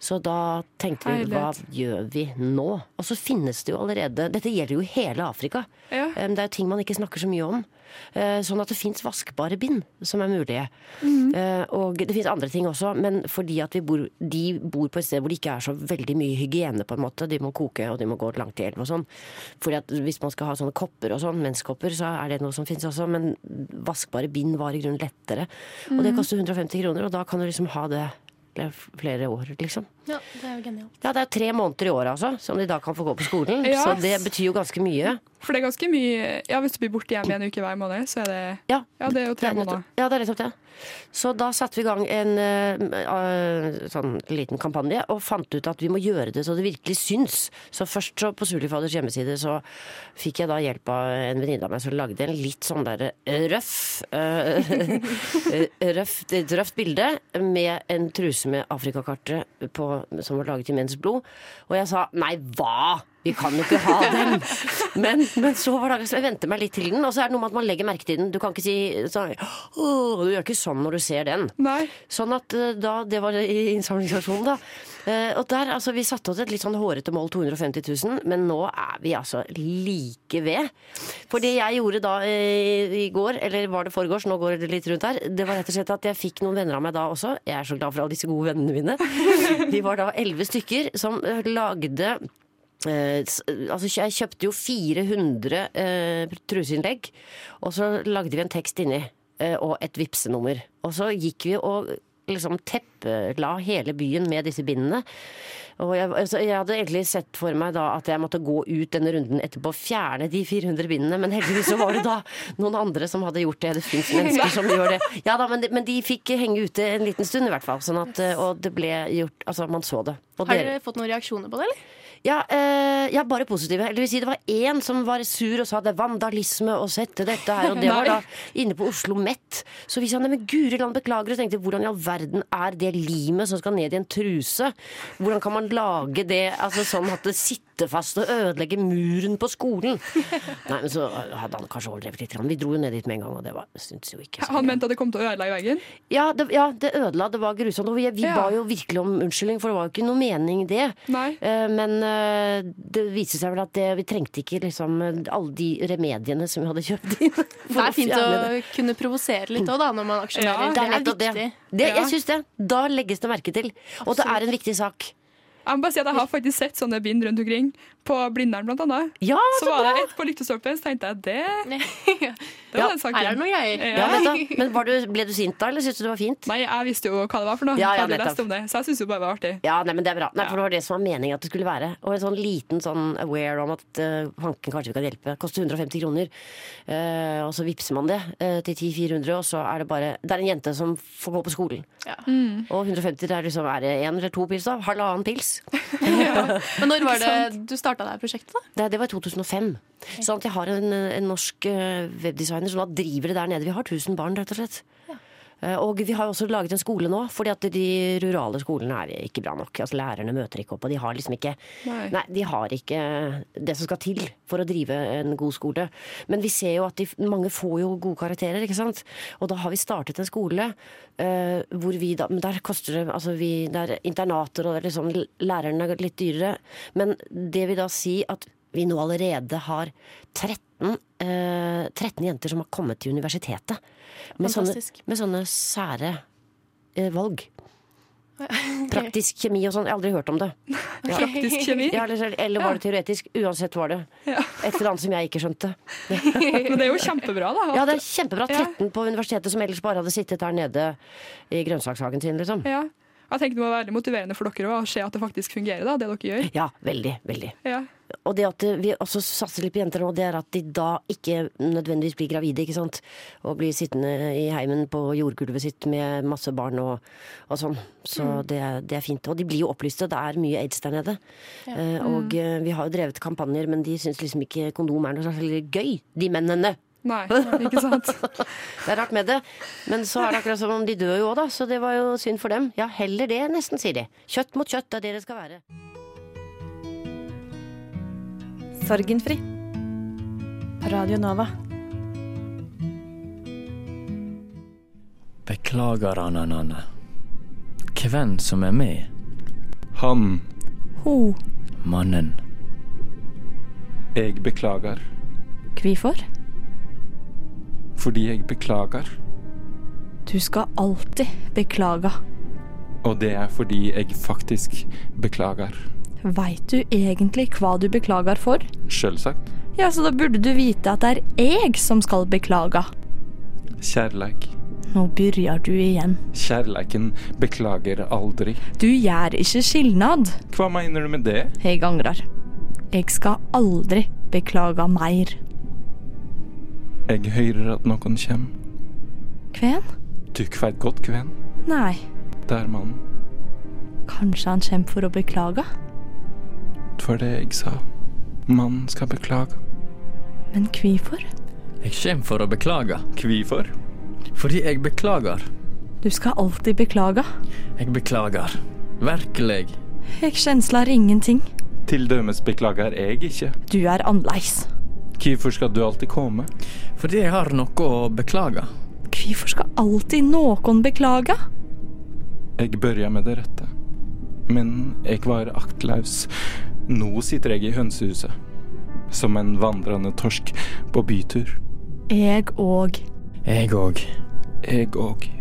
Så da tenkte vi hva gjør vi nå? Og så finnes det jo allerede Dette gjelder jo hele Afrika. Ja. Det er jo ting man ikke snakker så mye om. Eh, Sånn at det fins vaskbare bind som er mulige. Mm. Og det fins andre ting også, men fordi at vi bor, de bor på et sted hvor det ikke er så veldig mye hygiene, på en måte. De må koke, og de må gå langt i elv og sånn. Fordi at hvis man skal ha sånne kopper og sånn, menskopper, så er det noe som fins også. Men vaskbare bind var i grunnen lettere. Og det Mhm. koster 150 kroner, og da kan du liksom ha det flere år, liksom. Ja, det er jo genialt. Ja, det er tre måneder i året altså, som de da kan få gå på skolen. Ja. Så det betyr jo ganske mye. For det er ganske mye Ja, hvis du blir borte hjemme en uke hver måned, så er det Ja, det er jo tre er måneder. Ja, det er nettopp det. Så da satte vi i gang en uh, sånn liten kampanje og fant ut at vi må gjøre det så det virkelig syns. Så først så på Sulifaders hjemmeside så fikk jeg da hjelp av en venninne av meg som lagde en litt sånn derre røff eh, røft, Et røft bilde med en truse med Afrikakartet på, som var laget i menns blod. Og jeg sa nei, hva? Vi kan jo ikke ha den! Men, men så var det, så jeg venter meg litt til den, og så er det noe med at man legger merke til den. Du kan ikke si sånn du gjør ikke sånn når du ser den. Sånn at eh, da Det var i innsamlingsaksjonen, da. Eh, og der, altså, Vi satte oss et litt sånn hårete mål, 250 000, men nå er vi altså like ved. For det jeg gjorde da eh, i går, eller var det foregårs, nå går det litt rundt her, det var rett og slett at jeg fikk noen venner av meg da også. Jeg er så glad for alle disse gode vennene mine. Vi var da elleve stykker som lagde Eh, altså jeg kjøpte jo 400 eh, truseinnlegg, og så lagde vi en tekst inni, eh, og et vipsenummer. Og så gikk vi og liksom teppela hele byen med disse bindene. Og jeg, altså jeg hadde egentlig sett for meg da at jeg måtte gå ut denne runden etterpå og fjerne de 400 bindene, men heldigvis så var det da noen andre som hadde gjort det. Det fins mennesker som gjør det. Ja da, men de, men de fikk henge ute en liten stund i hvert fall. Sånn at, eh, og det ble gjort Altså, man så det. Og Har dere- dere fått noen reaksjoner på det, eller? Ja, eh, ja, bare positive. Eller vil si, det var én som var sur og sa det er vandalisme å sette dette her, og det var da inne på Oslo Met. Så vi sa nei, men guri land, beklager, og tenkte hvordan i all verden er det limet som skal ned i en truse? Hvordan kan man lage det altså sånn at det sitter fast og ødelegger muren på skolen? Nei, men så hadde han kanskje overdrevet litt. Vi dro jo ned dit med en gang, og det var, syntes jo ikke sånn. Han mente at det kom til å ødelegge veggen? ja det, ja, det ødela. Det var grusomt. Og vi, vi Ja. ba jo virkelig om unnskyldning, for det var jo ikke noe mening i det. Eh, men det viste seg vel at det, vi trengte ikke liksom alle de remediene som vi hadde kjøpt inn. Det er fint å kunne provosere litt òg, da, når man aksjonerer. det er nettopp viktig. det. det jeg syns det. Da legges det merke til. Og det er en viktig sak. Jeg må bare si at jeg har faktisk sett sånne bind rundt omkring. På Blindern, blant annet. Ja, så så var det et på lyktestolpen, så tenkte jeg det Det var Ja, den saken. her er det noe greier. Ja, nettopp. Men var du, ble du sint da, eller syntes du det var fint? Nei, jeg visste jo hva det var for noe. Ja, ja, jeg hadde lest om det, så jeg syntes jo bare det var artig. Ja, nei, men det er bra. Nei, for det var det som var meningen at det skulle være. Og en sånn liten sånn aware om at uh, kanskje kan hjelpe. Koster 150 kroner. Uh, og så vippser man det uh, til 10-400, og så er det bare Det er en jente som får gå på skolen. Mm. Og 150 det er liksom Er det én eller to pils, da? Halvannen pils. Men når var det du starta det prosjektet, da? Det, det var i 2005. Sånn at jeg har en, en norsk eh, webdesigner som da driver det der nede. Vi har 1000 barn, rett og slett. Eh, Og vi har også laget en skole nå, fordi at de rurale skolene er ikke bra nok. Altså Lærerne møter ikke opp, og de har liksom ikke Nei. Nei, de har ikke det som skal til for å drive en god skole. Men vi ser jo at de, mange får jo gode karakterer, ikke sant. Og da har vi startet en skole uh, hvor vi da Men der koster det Altså vi, det er internater, og liksom lærerne er litt dyrere. Men det vil da si at vi nå allerede har 13, eh, 13 jenter som har kommet til universitetet. Med sånne, med sånne sære eh, valg. Praktisk kjemi og sånn. Jeg har aldri hørt om det. Ja. Praktisk kjemi? Ja, eller, eller var det teoretisk? Uansett var det. Et eller annet som jeg ikke skjønte. Men det er jo kjempebra, da. Ja, det er kjempebra. Ja. 13 på universitetet som ellers bare hadde sittet der nede i grønnsakshagen sin, liksom. Ja. Jeg tenker Det må være veldig motiverende for dere å se at det faktisk fungerer, da, det dere gjør. Ja, veldig, veldig. Ja. Og det at vi også satser litt på jenter nå, det er at de da ikke nødvendigvis blir gravide, ikke sant. Og blir sittende i heimen på jordgulvet sitt med masse barn og, og sånn. Så Mm. det, det er fint. Og de blir jo opplyste, det er mye aids der nede. Ja. Eh, og Mm. eh, vi har jo drevet kampanjer, men de syns liksom ikke kondom er noe særlig gøy, de mennene. Nei, ikke sant? det er rart med det. Men så er det akkurat som om de dør jo òg, da. Så det var jo synd for dem. Ja, heller det, nesten, sier de. Kjøtt mot kjøtt, det er det det skal være. Sorgenfri. Radio Nova. Beklager, Anna-Nanne. Hvem som er med? Han. Ho. Mannen. Jeg beklager. Hvorfor? Fordi jeg beklager. Du skal alltid beklage. Og det er fordi jeg faktisk beklager. Veit du egentlig hva du beklager for? Sjølsagt. Ja, så da burde du vite at det er jeg som skal beklage. Kjærleik. Nå begynner du igjen. Kjærleiken beklager aldri. Du gjør ikke skilnad. Hva mener du med det? Jeg angrer. Jeg skal aldri beklage mer. Jeg hører at noen kommer. Kven? Du veit godt kven? Nei, Det er mannen. kanskje han kommer for å beklage? For det jeg sa. Mannen skal beklage. Men hvorfor? Jeg kommer for å beklage. Hvorfor? Fordi jeg beklager. Du skal alltid beklage. Jeg beklager. Virkelig. Jeg kjensler ingenting. Til dømes beklager jeg ikke. Du er annerledes. Hvorfor skal du alltid komme? Fordi jeg har noe å beklage. Hvorfor skal alltid noen beklage? Jeg børja med det rette. Men jeg var aktløs. Nå sitter jeg i hønsehuset. Som en vandrende torsk på bytur. Jeg òg. Jeg òg. Jeg òg.